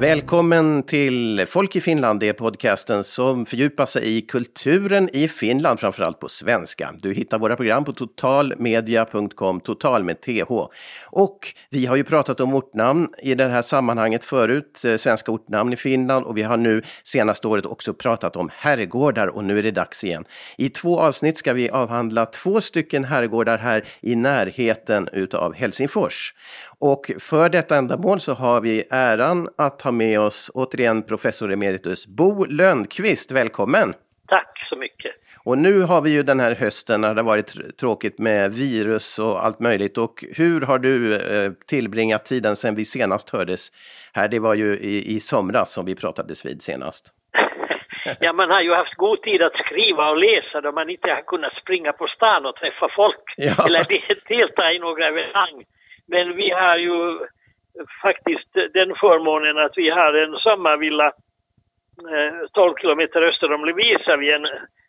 Välkommen till Folk i Finland, det är podcasten som fördjupar sig i kulturen i Finland, framförallt på svenska. Du hittar våra program på totalmedia.com, total med th. Och vi har ju pratat om ortnamn i det här sammanhanget förut, eh, svenska ortnamn i Finland, och vi har nu senaste året också pratat om herrgårdar och nu är det dags igen. I två avsnitt ska vi avhandla två stycken herrgårdar här i närheten utav Helsingfors. Och för detta ändamål så har vi äran att ha med oss återigen professor emeritus Bo Lönnqvist. Välkommen! Tack så mycket! Och nu har vi ju den här hösten när det varit tråkigt med virus och allt möjligt. Och hur har du eh, tillbringat tiden sedan vi senast hördes här? Det var ju i, i somras som vi pratades vid senast. ja, man har ju haft god tid att skriva och läsa då man inte har kunnat springa på stan och träffa folk. Ja. Eller delta i några evenemang. Men vi har ju faktiskt den förmånen att vi har en sommarvilla 12 eh, kilometer öster om Lovisa vid en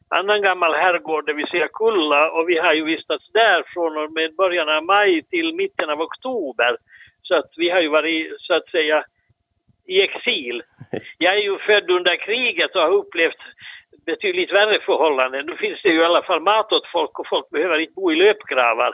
annan gammal herrgård, det vill säga Kulla, och vi har ju vistats där från och med början av maj till mitten av oktober. Så att vi har ju varit så att säga i exil. Jag är ju född under kriget och har upplevt betydligt värre förhållanden. Nu finns det ju i alla fall mat åt folk och folk behöver inte bo i löpgravar.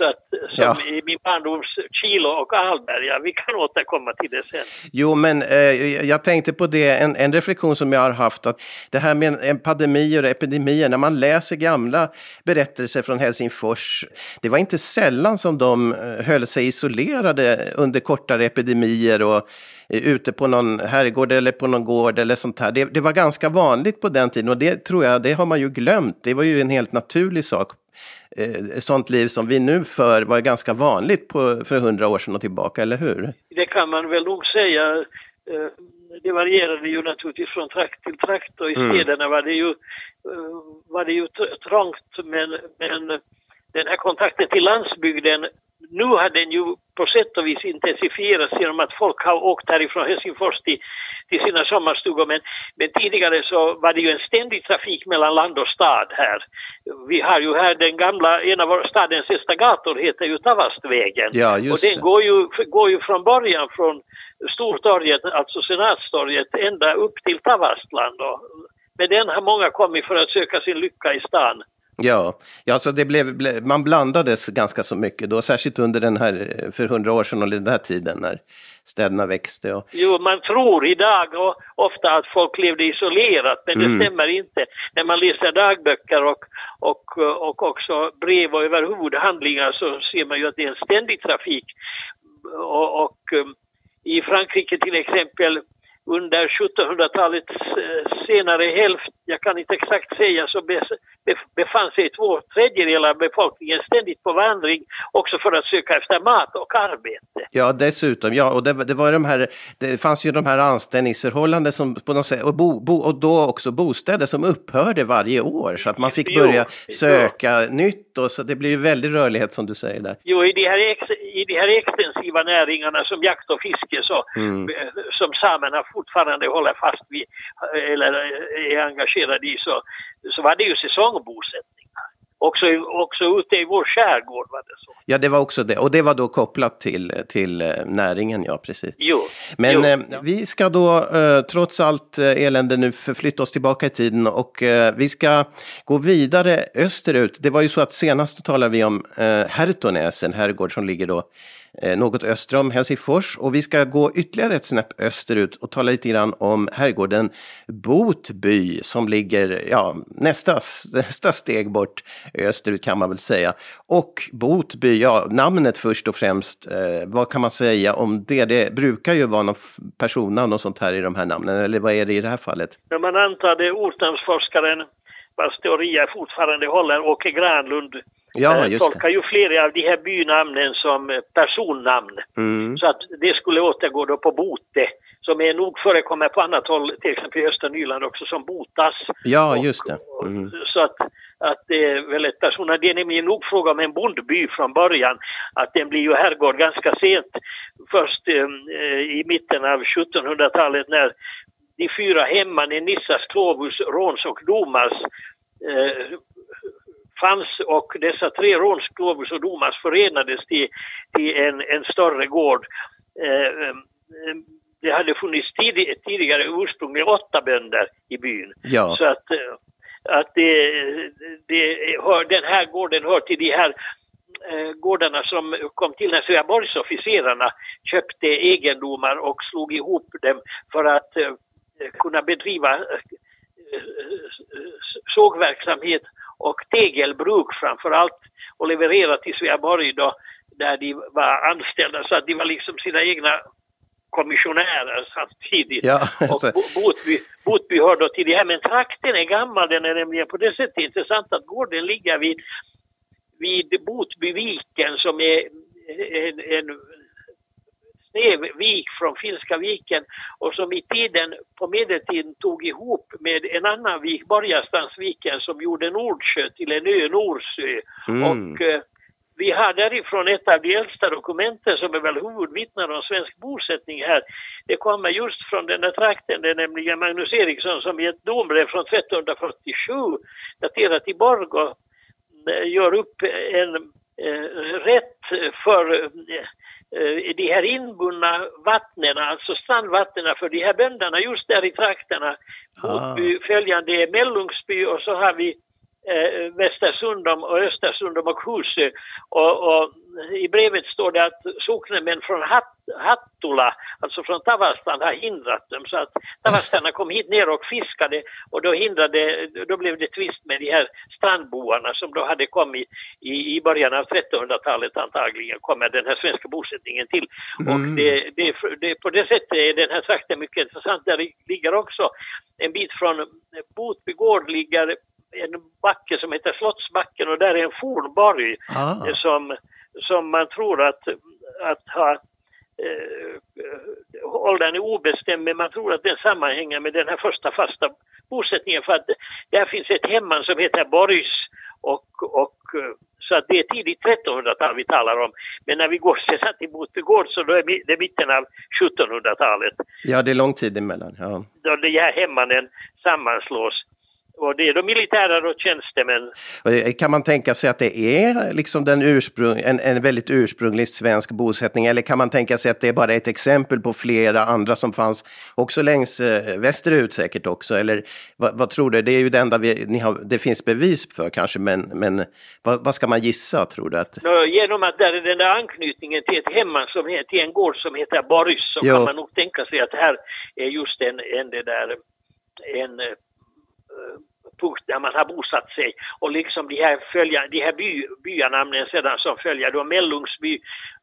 Så att, som ja. i min barndoms Kilo och Alberga, vi kan återkomma till det sen. Jo, men eh, jag tänkte på det, en, en, reflektion som jag har haft, att det här med pandemier och epidemier, när man läser gamla berättelser från Helsingfors, det var inte sällan som de eh, höll sig isolerade under kortare epidemier och eh, ute på någon herrgård eller på någon gård eller sånt här. Det, det, var ganska vanligt på den tiden och det tror jag, det har man ju glömt. Det var ju en helt naturlig sak sånt liv som vi nu för var ganska vanligt på, för hundra år sedan och tillbaka, eller hur? Det kan man väl nog säga. Eh, det varierade ju naturligtvis från trakt till trakt och i mm. städerna var det ju, eh, var det ju trångt men, men den här kontakten till landsbygden nu har den ju på sätt och vis intensifierats genom att folk har åkt härifrån Helsingfors till, till sina sommarstugor. Men, men tidigare så var det ju en ständig trafik mellan land och stad här. Vi har ju här den gamla, en av stadens äldsta gator heter ju Tavastvägen. Ja, och den det. går ju, går ju från början från Stortorget, alltså Senatstorget, ända upp till Tavastland. Och med den har många kommit för att söka sin lycka i stan. Ja, ja så det blev, man blandades ganska så mycket då, särskilt under den här, för hundra år sedan och den här tiden när städerna växte. Och... Jo, man tror idag och ofta att folk levde isolerat, men mm. det stämmer inte. När man läser dagböcker och, och, och också brev och överhuvud handlingar så ser man ju att det är en ständig trafik. Och, och um, i Frankrike till exempel under 1700-talets eh, senare hälft, jag kan inte exakt säga, så befann sig två tredjedelar av befolkningen ständigt på vandring också för att söka efter mat och arbete. Ja, dessutom. Ja, och det, det var de här, det fanns ju de här anställningsförhållanden som på något sätt, och, bo, bo, och då också bostäder som upphörde varje år så att man fick börja söka jo. nytt och så det blir ju väldig rörlighet som du säger där. Jo, i de här, ex, de här extensiva näringarna som jakt och fiske så, mm. som samerna fortfarande håller fast vid eller är engagerade i så, så var det ju säsongbosättningar. Också, också ute i vår skärgård var det så. Ja, det var också det. Och det var då kopplat till, till eh, näringen, ja precis. Jo. Men jo. Eh, vi ska då eh, trots allt eh, elände nu förflytta oss tillbaka i tiden och eh, vi ska gå vidare österut. Det var ju så att senast talade vi om eh, Hertonäs, en herrgård som ligger då Eh, något öster om Helsingfors. Och vi ska gå ytterligare ett snäpp österut och tala lite grann om herrgården Botby som ligger ja, nästa, nästa steg bort österut kan man väl säga. Och Botby, ja, namnet först och främst, eh, vad kan man säga om det? Det brukar ju vara någon personnamn och sånt här i de här namnen, eller vad är det i det här fallet? Ja, man antar det ortnamnsforskaren vars teorier fortfarande håller, Åke Granlund, Ja, just tolkar ju flera av de här bynamnen som eh, personnamn. Mm. Så att det skulle återgå då på Bote, som är nog förekommer på annat håll, till exempel i Östernyland också, som Botas. Ja, just det. Mm. Så att, att det är väl ett personnamn. Det är nämligen nog fråga om en bondby från början. Att den blir ju herrgård ganska sent, först eh, i mitten av 1700-talet när de fyra hemman, Nissas, Klovus, Råns och Domars eh, fanns och dessa tre Råns, Globus och Domas förenades till, till en, en större gård. Eh, eh, det hade funnits tid, tidigare ursprungligen åtta bönder i byn. Ja. Så att, eh, att det, det hör, den här gården hör till de här eh, gårdarna som kom till när Sveaborgsofficerarna köpte egendomar och slog ihop dem för att eh, kunna bedriva eh, sågverksamhet tegelbruk framför allt och leverera till Sveaborg då där de var anställda så att de var liksom sina egna kommissionärer samtidigt. Ja, och alltså. Bo- Botby, Botby hör då till det här, men trakten är gammal, den är nämligen på det sättet intressant att gården ligger vid, vid Botbyviken som är en, en snäv vik från Finska viken och som i tiden på medeltiden tog ihop med en annan vik, Borgastansviken, som gjorde Nordsjö till en ö, Norsö. Mm. Och eh, vi har därifrån ett av de äldsta dokumenten som är väl huvudvittnar om svensk bosättning här. Det kommer just från den här trakten, det är nämligen Magnus Eriksson som i ett dombrev från 1347 daterat i Borgå eh, gör upp en eh, rätt för eh, de här inbundna vattnen, alltså strandvattnen för de här bönderna just där i trakterna. Ah. Följande är Mellungsby och så har vi eh, Västersundom och Östersundom och Husö. Och, och i brevet står det att socknemän från Hatt, Hattula, alltså från Tavastan, har hindrat dem. Så att Tavastarna kom hit ner och fiskade och då hindrade, då blev det tvist med de här strandboarna som då hade kommit i, i början av 1300-talet antagligen kommer den här svenska bosättningen till. Mm. Och det, det, det, på det sättet är den här trakten mycket intressant. Där ligger också en bit från Botby gård ligger en backe som heter Slottsbacken och där är en fornborg Ah. som, som man tror att, att ha eh, åldern är obestämd men man tror att den sammanhänger med den här första fasta bosättningen för att där finns ett hemman som heter Borgs och, och eh, så att det är tidigt 1300-tal vi talar om. Men när vi går sedan till Botbygård så då är det mitten av 1700-talet Ja, det är lång tid emellan. Ja. då de här hemmanen sammanslås. Och det är då militärer och tjänstemän eh, Kan man tänka sig att det är liksom den ursprung, en, en väldigt ursprunglig svensk bosättning eller kan man tänka sig att det är bara ett exempel på flera andra som fanns också längs eh, västerut säkert också? Eller vad, vad tror du? Det är ju det enda vi, ni har, det finns bevis för kanske, men, men vad, vad ska man gissa tror du? Att, genom att där är den där anknytningen till ett hemman som heter, till en gård som heter Borgs så Jo. kan man nog tänka sig att här är just en, en det där en eh, punkt där man har bosatt sig och liksom de här, följa, de här by, byanamnen sedan som följer då Mellungsby,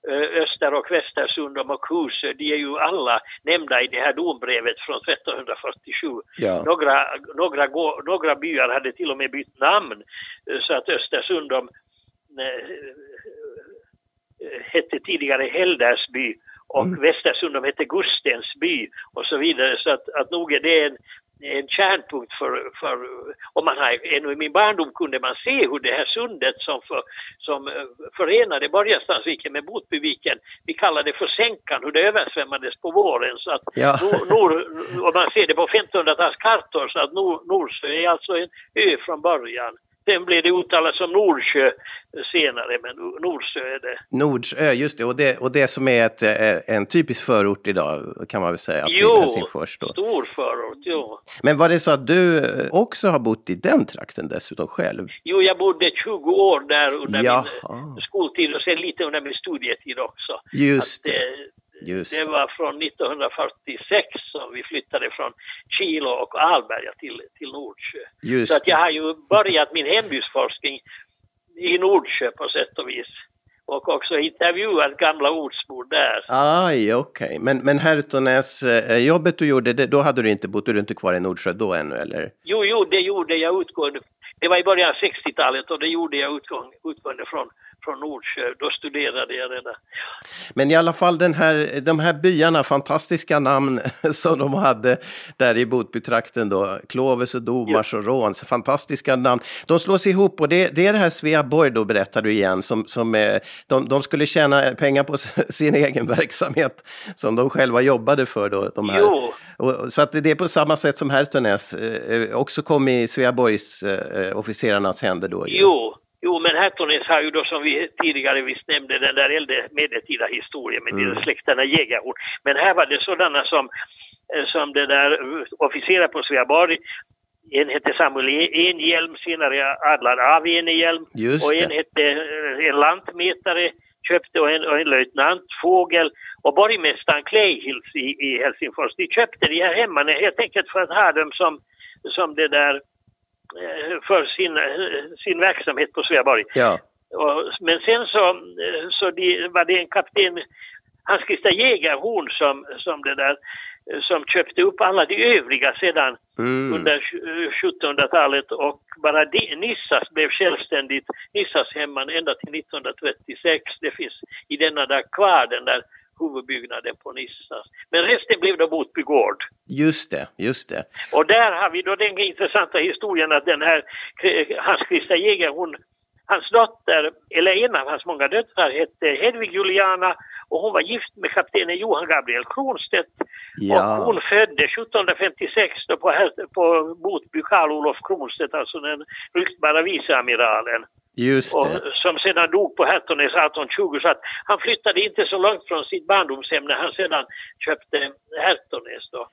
eh, Öster och Västersundom och Husö, de är ju alla nämnda i det här dombrevet från 1347. Ja. Några, några, några byar hade till och med bytt namn eh, så att Östersundom eh, hette tidigare Heldersby och Mm. Västersundom hette Gustensby och så vidare. Så att, att nog är det en, en kärnpunkt för, för och man har ännu i min barndom kunde man se hur det här sundet som, för, som eh, förenade Borgastansviken med Botbyviken, vi kallar det för sänkan, hur det översvämmades på våren. Så att Ja. nor, och man ser det på 1500-talskartor så att nor, Norsjö är alltså en ö från början. Sen blev det uttalat som Nordsjö senare, men Norsjö är det. Nordsö, just det. Och, det, och det som är ett, eh, en typisk förort idag kan man väl säga till Jo, Helsingfors. Då. stor förort, jo. Men var det så att du eh, också har bott i den trakten dessutom själv? Jo, jag bodde 20 år där under Jaha. min skoltid och sen lite under min studietid också. Just Att, det. Just det var från 1946 som vi flyttade från Kilo och Alberga till, till Nordsjö. Just Så att jag har ju börjat min hembygdsforskning i Nordsjö på sätt och vis. Och också intervjuat gamla ortsbor där. Aj, okej. Men, men Hertonäs, eh, jobbet du gjorde, det, då hade du inte bott, du inte kvar i Nordsjö då ännu eller? Jo, jo, det gjorde jag utgående. Det var i början av 60-talet och det gjorde jag utgång, utgående från, från Nordsjö. Då studerade jag redan. Men i alla fall den här, de här byarna, fantastiska namn som de hade där i Botbytrakten då. Kloves och Domars och Råns, fantastiska namn. De slås ihop och det, det är det här Sveaborg då berättar du igen som, som eh, de, de skulle tjäna pengar på sin egen verksamhet som de själva jobbade för då. De här. Jo. Och, så att det är på samma sätt som Hertonäs eh, också kom i Sveaborgs eh, officerarnas händer då. Jo, Jo, men Hertonäs har ju då som vi tidigare visst nämnde den där äldre medeltida historien med mm. släkterna Jägarhorn. Men här var det sådana som, eh, som det där officerer på Sveaborg en hette Samuel Enhjelm, senare Adlar av Enhjelm. och en hette eh, en lantmätare köpte och en, och en löjtnant Fågel och borgmästaren Kleihils i, i Helsingfors. De köpte de här hemman helt enkelt för att ha dem som, som det där eh, för sin, sin verksamhet på Sveaborg. Ja. Och, men sen så, eh, så de, var det en kapten, Hans Christer Jägerhorn som, som det där som köpte upp alla de övriga sedan mm. under 1700-talet och bara de, Nissas blev självständigt Nissas hemman ända till 1936. Det finns i denna där kvar den där huvudbyggnaden på Nissas. Men resten blev då Botby gård. Just det, just det. Och där har vi då den intressanta historien att den här Hans Christa Jäger, hon, hans dotter, eller en av hans många döttrar hette Hedvig Juliana och hon var gift med kaptenen Johan Gabriel Kronstedt. Ja. Och hon födde 1756 då på, på Botby Karl Olof Kronstedt, alltså den ryktbara viceamiralen. Just och, som sedan dog på Hertonäs 1820 så att han flyttade inte så långt från sitt barndomshem när han sedan köpte Hertonäs då.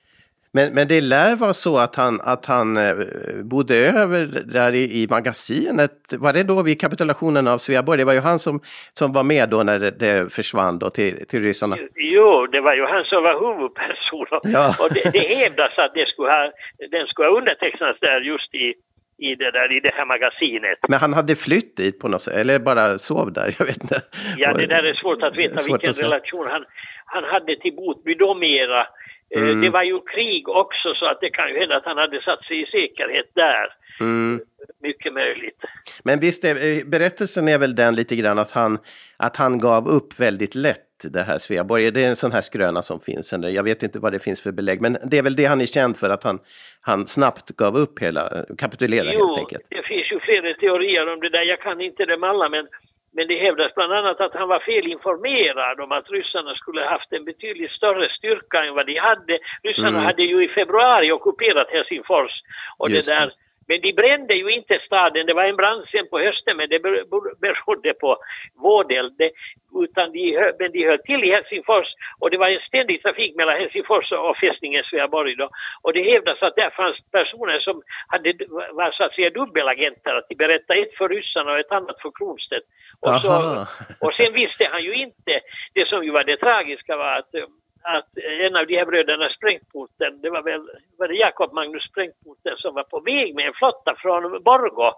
Men, men det lär vara så att han, att han eh, bodde över där i, i magasinet. Var det då vid kapitulationen av Sveaborg? Det var ju han som, som var med då när det, det försvann då till, till ryssarna. Jo, det var ju han som var huvudperson. Ja. Och det, det hävdas att det skulle ha, den skulle ha undertecknats där just i i det, där, i det här magasinet. Men han hade flytt dit på något sätt, eller bara sov där? Jag vet inte. Ja, det där är svårt att veta svårt vilken att relation han, han hade till Botby då mera. Eh, mm. Det var ju krig också så att det kan ju hända att han hade satt sig i säkerhet där. Mm. Mycket möjligt. Men visst, är, eh, berättelsen är väl den lite grann att han, att han gav upp väldigt lätt det här Sveaborg. Det är en sån här skröna som finns. Jag vet inte vad det finns för belägg, men det är väl det han är känd för, att han, han snabbt gav upp hela, kapitulerade helt enkelt. Jo, det finns ju flera teorier om det där. Jag kan inte dem alla, men men det hävdas bland annat att han var felinformerad om att ryssarna skulle haft en betydligt större styrka än vad de hade. Ryssarna mm. hade ju i februari ockuperat Helsingfors och Just det där men de brände ju inte staden, det var en brand sen på hösten men det berodde på vådeld. Utan de, men de höll till i Helsingfors och det var en ständig trafik mellan Helsingfors och fästningen Sveaborg då. Och det hävdas att där fanns personer som hade, var så att säga dubbelagenter, att de berättade ett för ryssarna och ett annat för Kronstedt. Och, så, och sen visste han ju inte, det som ju var det tragiska var att att en av de här bröderna Sprängporten, det var väl var det Jakob Magnus Sprängporten som var på väg med en flotta från Borgå.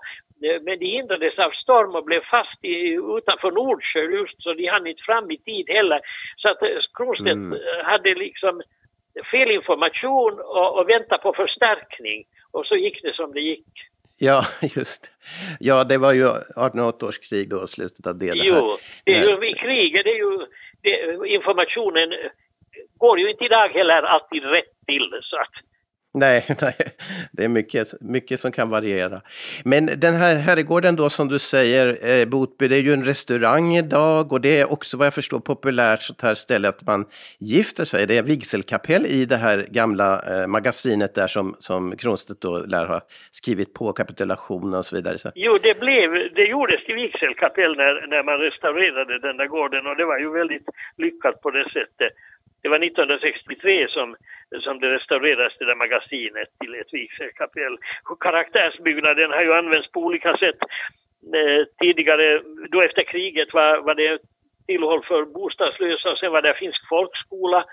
Men de hindrades av storm och blev fast i, utanför Nordsjö just så de hann inte fram i tid heller. Så att eh, Kronstedt mm. hade liksom fel information och, och väntade på förstärkning. Och så gick det som det gick. Ja, just Ja, det var ju 1808 års krig då, slutet av det. det jo, det är ju, i kriget, det är ju det, informationen går ju inte idag heller alltid rätt till. Så att... Nej, nej, det är mycket, mycket som kan variera. Men den här herrgården då som du säger, eh, Botby, det är ju en restaurang idag och det är också vad jag förstår populärt sånt här ställe att man gifter sig. Det är vigselkapell i det här gamla eh, magasinet där som, som Kronstedt då lär ha skrivit på kapitulationen och så vidare. Så. Jo, det, blev, det gjordes till vigselkapell när, när man restaurerade den där gården och det var ju väldigt lyckat på det sättet. Det var 1963 som, som det restaurerades det där magasinet till ett vigselkapell. Karaktärsbyggnaden har ju använts på olika sätt. Eh, tidigare, då efter kriget var, var det tillhåll för bostadslösa och sen var det finsk folkskola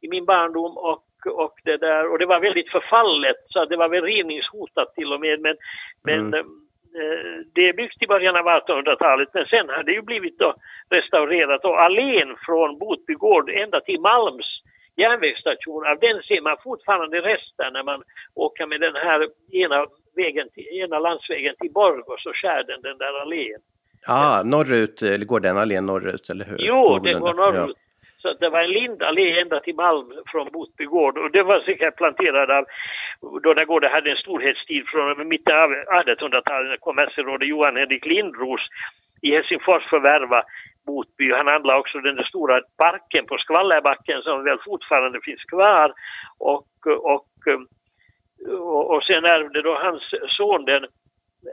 i min barndom och, och det där och det var väldigt förfallet så det var väl rivningshotat till och med men, men mm. Eh, det är byggt i början av 1800-talet men sen har det ju blivit då restaurerat och allén från Botby gård ända till Malms järnvägsstation, av den ser man fortfarande rester när man åker med den här ena, vägen till, ena landsvägen till Borgås och skär den, den där allén. Ja, ah, norrut, eller går den allén norrut eller hur? Jo, den går norrut. Ja. Så det var en lindallé ända till Malm från Botby gård. Och det var säkert planterad av, då den gården hade en storhetstid från mitten av 1800-talet när kommerserådet Johan Henrik Lindros i Helsingfors förvärva Botby. Han handlade också den där stora parken på Skvallerbacken som väl fortfarande finns kvar. Och, och, och, och sen ärvde då hans son den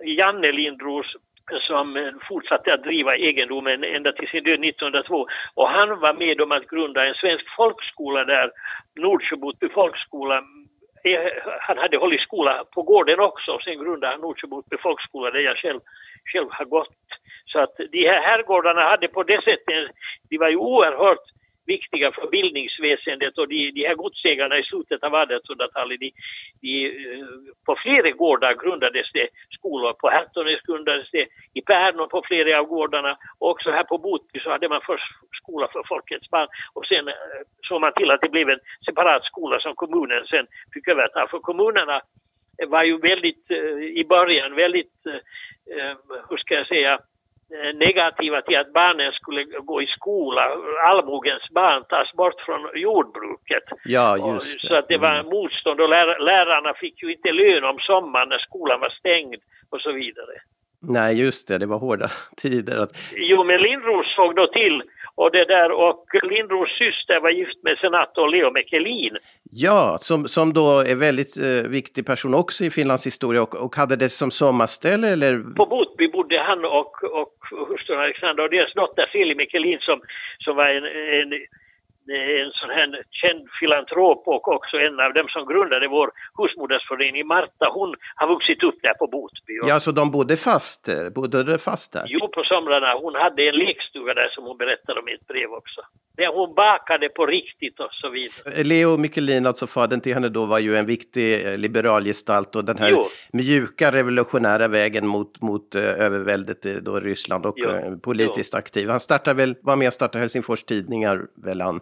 Janne Lindros som eh, fortsatte att driva egendomen ända till sin död 1902. Och han var med om att grunda en svensk folkskola där, Nordsjöbotby folkskola. Eh, han hade hållit skola på gården också och sen grundade han Nordsjöbotby folkskola där jag själv, själv har gått. Så att de här herrgårdarna hade på det sättet, de var ju oerhört viktiga för bildningsväsendet och de, de här godsägarna i slutet av 1800-talet, de, de, eh, på flera gårdar grundades det skolor. På Hertonäs grundades det, i Pärnå på flera av gårdarna och också här på Botby så hade man först skola för folkets barn och sen eh, såg man till att det blev en separat skola som kommunen sen fick överta. För kommunerna eh, var ju väldigt, i början väldigt, hur ska jag säga, negativa till att barnen skulle gå i skola. Allmogens barn tas bort från jordbruket. Ja, just det. Så att det var mm. motstånd och lär, lärarna fick ju inte lön om sommaren när skolan var stängd och så vidare. Nej, just det, det var hårda tider. Jo, men Lindros såg då till och det där och Lindros syster var gift med senator Leo Mekelin. Ja, som, som då är väldigt eh, viktig person också i Finlands historia och, och hade det som sommarställe eller? På Botby bodde han och, och hustrun Alexandra och deras dotter Feli Mekelin som, som var en, en en sån här känd filantrop och också en av dem som grundade vår husmodersförening, Marta, hon har vuxit upp där på Botby. Ja, så de bodde fast, bodde fast där? Jo, på somrarna. Hon hade en lekstuga där som hon berättade om i ett brev också. Där hon bakade på riktigt och så vidare. Leo Mikkelin, alltså fadern till henne då, var ju en viktig eh, liberal gestalt och den här jo. mjuka revolutionära vägen mot, mot uh, överväldet i då Ryssland och uh, politiskt jo. aktiv. Han startade väl, var med och startade Helsingfors Tidningar, väl han?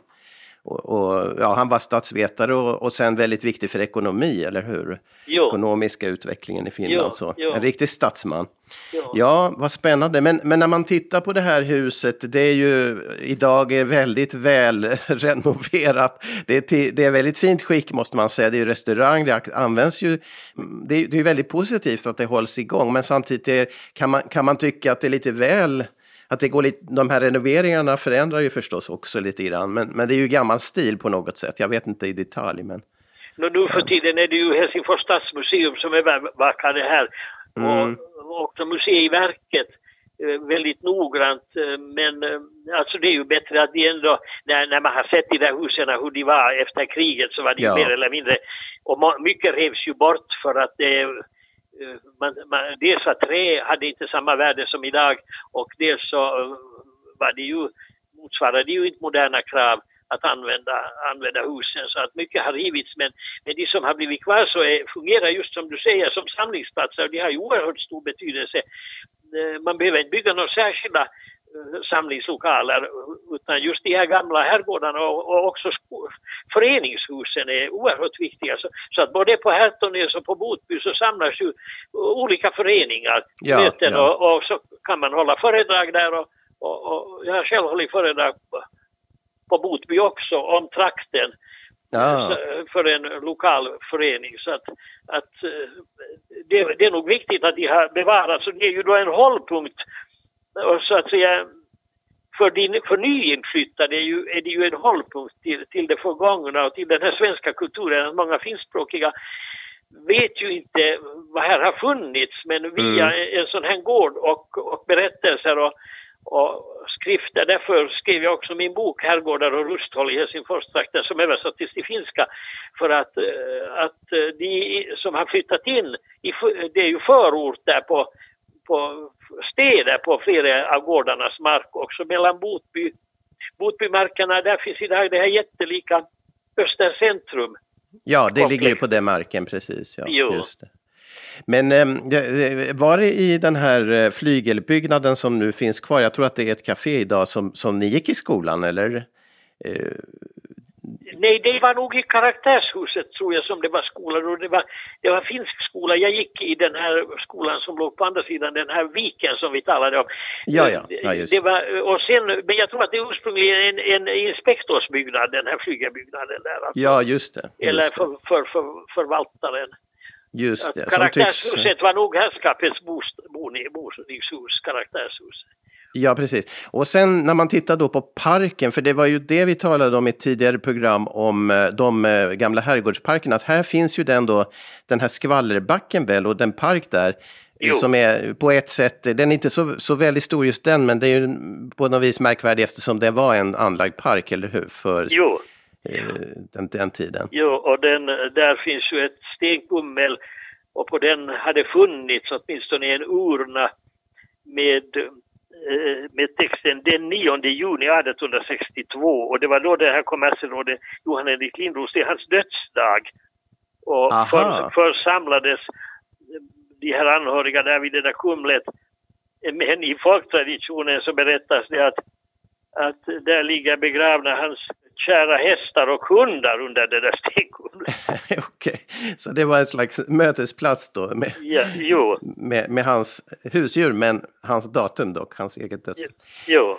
Och, och, ja, han var statsvetare och, och sen väldigt viktig för ekonomi, eller hur? Jo. Ekonomiska utvecklingen i Finland. Jo, så. Jo. En riktig statsman. Ja, vad spännande. Men, men när man tittar på det här huset, det är ju idag är väldigt väl renoverat. Det är, det är väldigt fint skick måste man säga. Det är ju restaurang, det används ju. Det är, det är väldigt positivt att det hålls igång, men samtidigt är, kan, man, kan man tycka att det är lite väl att det går lite, de här renoveringarna förändrar ju förstås också lite grann, men, men det är ju gammal stil på något sätt. Jag vet inte i detalj, men... No, nu för tiden är det ju Helsingfors stadsmuseum som övervakar det här mm. och också Museiverket eh, väldigt noggrant eh, men eh, alltså det är ju bättre att de ändå, när, när man har sett de där husen hur de var efter kriget så var de ja. mer eller mindre, och mycket revs ju bort för att det Eh, man, man, dels att trä hade inte samma värde som idag och dels så eh, var det ju, motsvarade ju inte moderna krav att använda, använda husen så att mycket har rivits men, men de som har blivit kvar så är, fungerar just som du säger som samlingsplatser och de har ju oerhört stor betydelse. Eh, man behöver inte bygga några särskilda samlingslokaler utan just de här gamla herrgårdarna och, och också föreningshusen är oerhört viktiga. Så, så att både på Hertonäs och på Botby så samlas ju olika föreningar, ja, möten ja. Och, och, så kan man hålla föredrag där och, och, och jag har själv hållit föredrag på, på Botby också om trakten ja. för en lokal förening. Så att, att det, det, är nog viktigt att de har bevarats. Det är ju då en hållpunkt och så att säga för, din, för nyinflyttade är, ju, är det ju en hållpunkt till, till det förgångna och till den här svenska kulturen. Många finskspråkiga vet ju inte vad här har funnits men via mm. en sån här gård och, och berättelser och, och skrifter. Därför skrev jag också min bok Herrgårdar och rusthåll i Helsingforstrakten som översattes till finska. För att, eh, att de som har flyttat in, det är ju förort där på på städer på flera av gårdarnas mark också mellan Botby, Botbymarkerna. Där finns idag det här jättelika Östercentrum. Ja, det ligger ju på den marken precis. Ja, jo. Just det. Men ehm, var det i den här eh, flygelbyggnaden som nu finns kvar, jag tror att det är ett café idag, som, som ni gick i skolan eller? Eh, Nej, det var nog i karaktärshuset tror jag som det var skolan och det var, det var finsk skola. Jag gick i den här skolan som låg på andra sidan den här viken som vi talade om. Ja, ja, ja just det. Var, och sen, men jag tror att det är ursprungligen en, en inspektorsbyggnad, den här flygelbyggnaden där. Alltså. Ja, just det. Just Eller för, för, för, förvaltaren. Just det. Karaktärshuset tycks... var nog herrskapets boningshus, karaktärshus. Ja, precis. Och sen när man tittar då på parken, för det var ju det vi talade om i ett tidigare program om eh, de eh, gamla herrgårdsparkerna, att här finns ju den då, den här skvallerbacken väl och den park där. Jo. Som är på ett sätt, den är inte så, så väldigt stor just den, men det är ju på något vis märkvärdig eftersom det var en anlagd park, eller hur? För jo. Eh, den, den tiden. Jo, och den, där finns ju ett stenkummel och på den hade funnits åtminstone en urna med eh, med texten den 9 juni 1862 och det var då det här kommerserådet Johan Henrik Lindros, det är hans dödsdag. Och för, församlades de här anhöriga där vid det där kumlet. Men i folktraditionen så berättas det att, att där ligger begravna hans kära hästar och hundar under det där stenkumlet. Okej, okay. så det var en slags mötesplats då med, ja, med, med hans husdjur, men hans datum dock, hans eget dödsdag. Jo.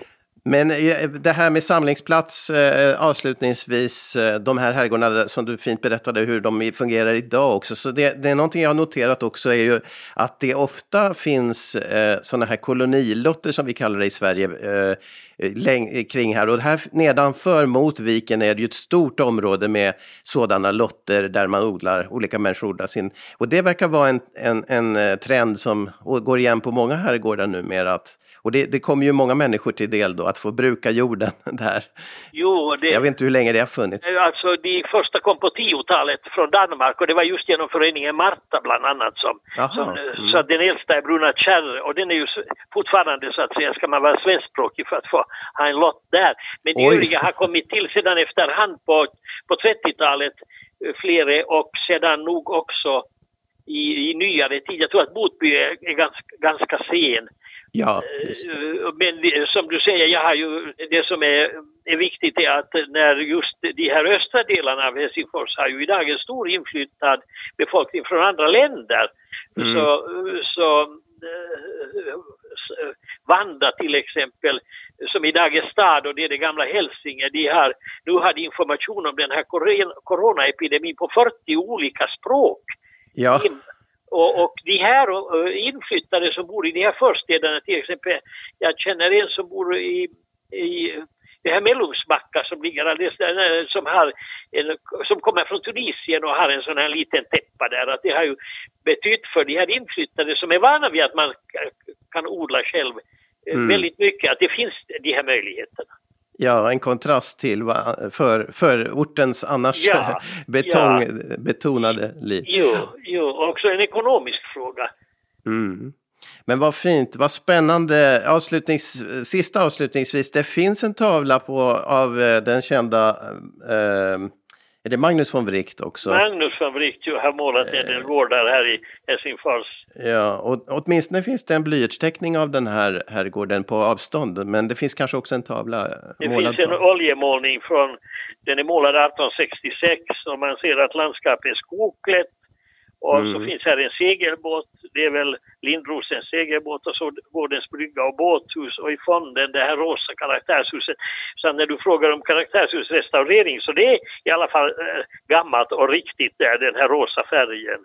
Men eh, det här med samlingsplats eh, avslutningsvis, eh, de här herrgårdarna som du fint berättade hur de fungerar idag också. Så det, det är någonting jag har noterat också är ju att det ofta finns eh, sådana här kolonilotter som vi kallar det i Sverige eh, läng- kring här. Och här nedanför mot viken är det ju ett stort område med sådana lotter där man odlar, olika människor odlar sin. Och det verkar vara en, en, en eh, trend som går igen på många herrgårdar numera. Att och det, det kommer ju många människor till del då, att få bruka jorden där. Jo, det, Jag vet inte hur länge det har funnits. Alltså de första kom på 10-talet från Danmark och det var just genom föreningen Marta bland annat som, som mm. så den äldsta är Bruna Kärr och den är ju fortfarande så att säga, ska man vara svenskspråkig för att få ha en lott där. Men de övriga har kommit till sedan efterhand på, på 30-talet, eh, flera och sedan nog också i, i nyare tid. Jag tror att Botby är, är ganska, ganska sen. Ja, eh, Men som du säger, jag har ju, det som är, är viktigt är att när just de här östra delarna av Helsingfors har ju idag en stor inflyttad befolkning från andra länder. Mm. Så, så eh, Vanda till exempel, som idag är stad och det är det gamla Hälsinge, de har nu hade information om den här coronaepidemin på 40 olika språk. Ja. Och, och de här inflyttade som bor i de här förstäderna till exempel, jag känner en som bor i, i det här Mellungsbacka som ligger alldeles som, har en, som kommer från Tunisien och har en sån här liten täppa där, att det har ju betytt för de här inflyttade som är vana vid att man kan odla själv mm. väldigt mycket, att det finns de här möjligheterna. Ja, en kontrast till för, för ortens annars ja, betongbetonade ja. liv. Jo, jo, också en ekonomisk fråga. Mm. Men vad fint, vad spännande. Avslutnings, sista avslutningsvis, det finns en tavla på, av eh, den kända eh, är det Magnus von Wright också? Magnus von Wright har målat en del gårdar här i Helsingfors. Ja, och åtminstone finns det en blyertsteckning av den här herrgården på avstånd, men det finns kanske också en tavla Det finns en oljemålning från, den är målad 1866 och man ser att landskapet är skogklätt och mm. så finns här en segelbåt, det är väl Lindrosens segelbåt och så Gårdens brygga och båthus och i fonden det här rosa karaktärshuset. Så när du frågar om karaktärshusrestaurering så det är i alla fall äh, gammalt och riktigt där, den här rosa färgen.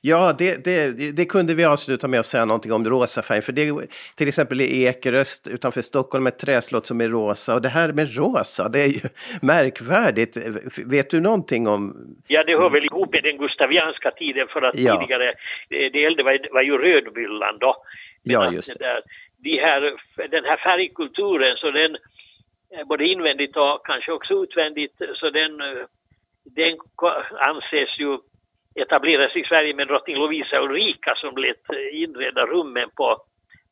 Ja, det, det, det, kunde vi avsluta med att säga någonting om rosa färg. För det till exempel i Ekeröst utanför Stockholm ett träslott som är rosa. Och det här med rosa, det är ju märkvärdigt. Vet du någonting om... Ja, det hör väl ihop med den gustavianska tiden för att ja. tidigare, det äldre var, var ju rödmyllan då. Ja, just det. Där, de här, den här färgkulturen, så den både invändigt och kanske också utvändigt, så den, den anses ju etablerades i Sverige med drottning Lovisa Ulrika som lät inreda rummen på,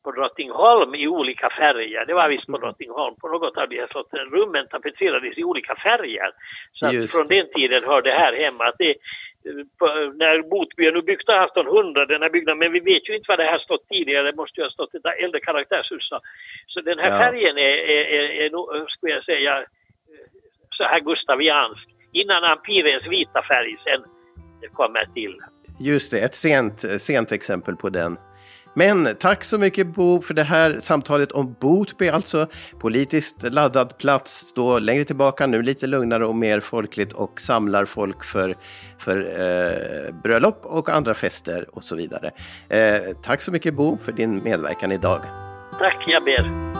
på Drottningholm i olika färger. Det var visst på mm. Drottningholm, på något av de här slotten. Rummen tapetserades i olika färger. Så att från den tiden hör det här hemma. Att det, på, när Botby nu byggt 1800, den här byggnaden, men vi vet ju inte vad det här stått tidigare, det måste ju ha stått ett äldre karaktärshus. Så den här ja. färgen är, är, är, är, skulle jag säga, så här gustaviansk. Innan ampirens vita färg sen kommer till. Just det, ett sent, sent exempel på den. Men tack så mycket Bo för det här samtalet om Botby, alltså politiskt laddad plats då längre tillbaka, nu lite lugnare och mer folkligt och samlar folk för, för eh, bröllop och andra fester och så vidare. Eh, tack så mycket Bo för din medverkan idag. Tack, jag ber.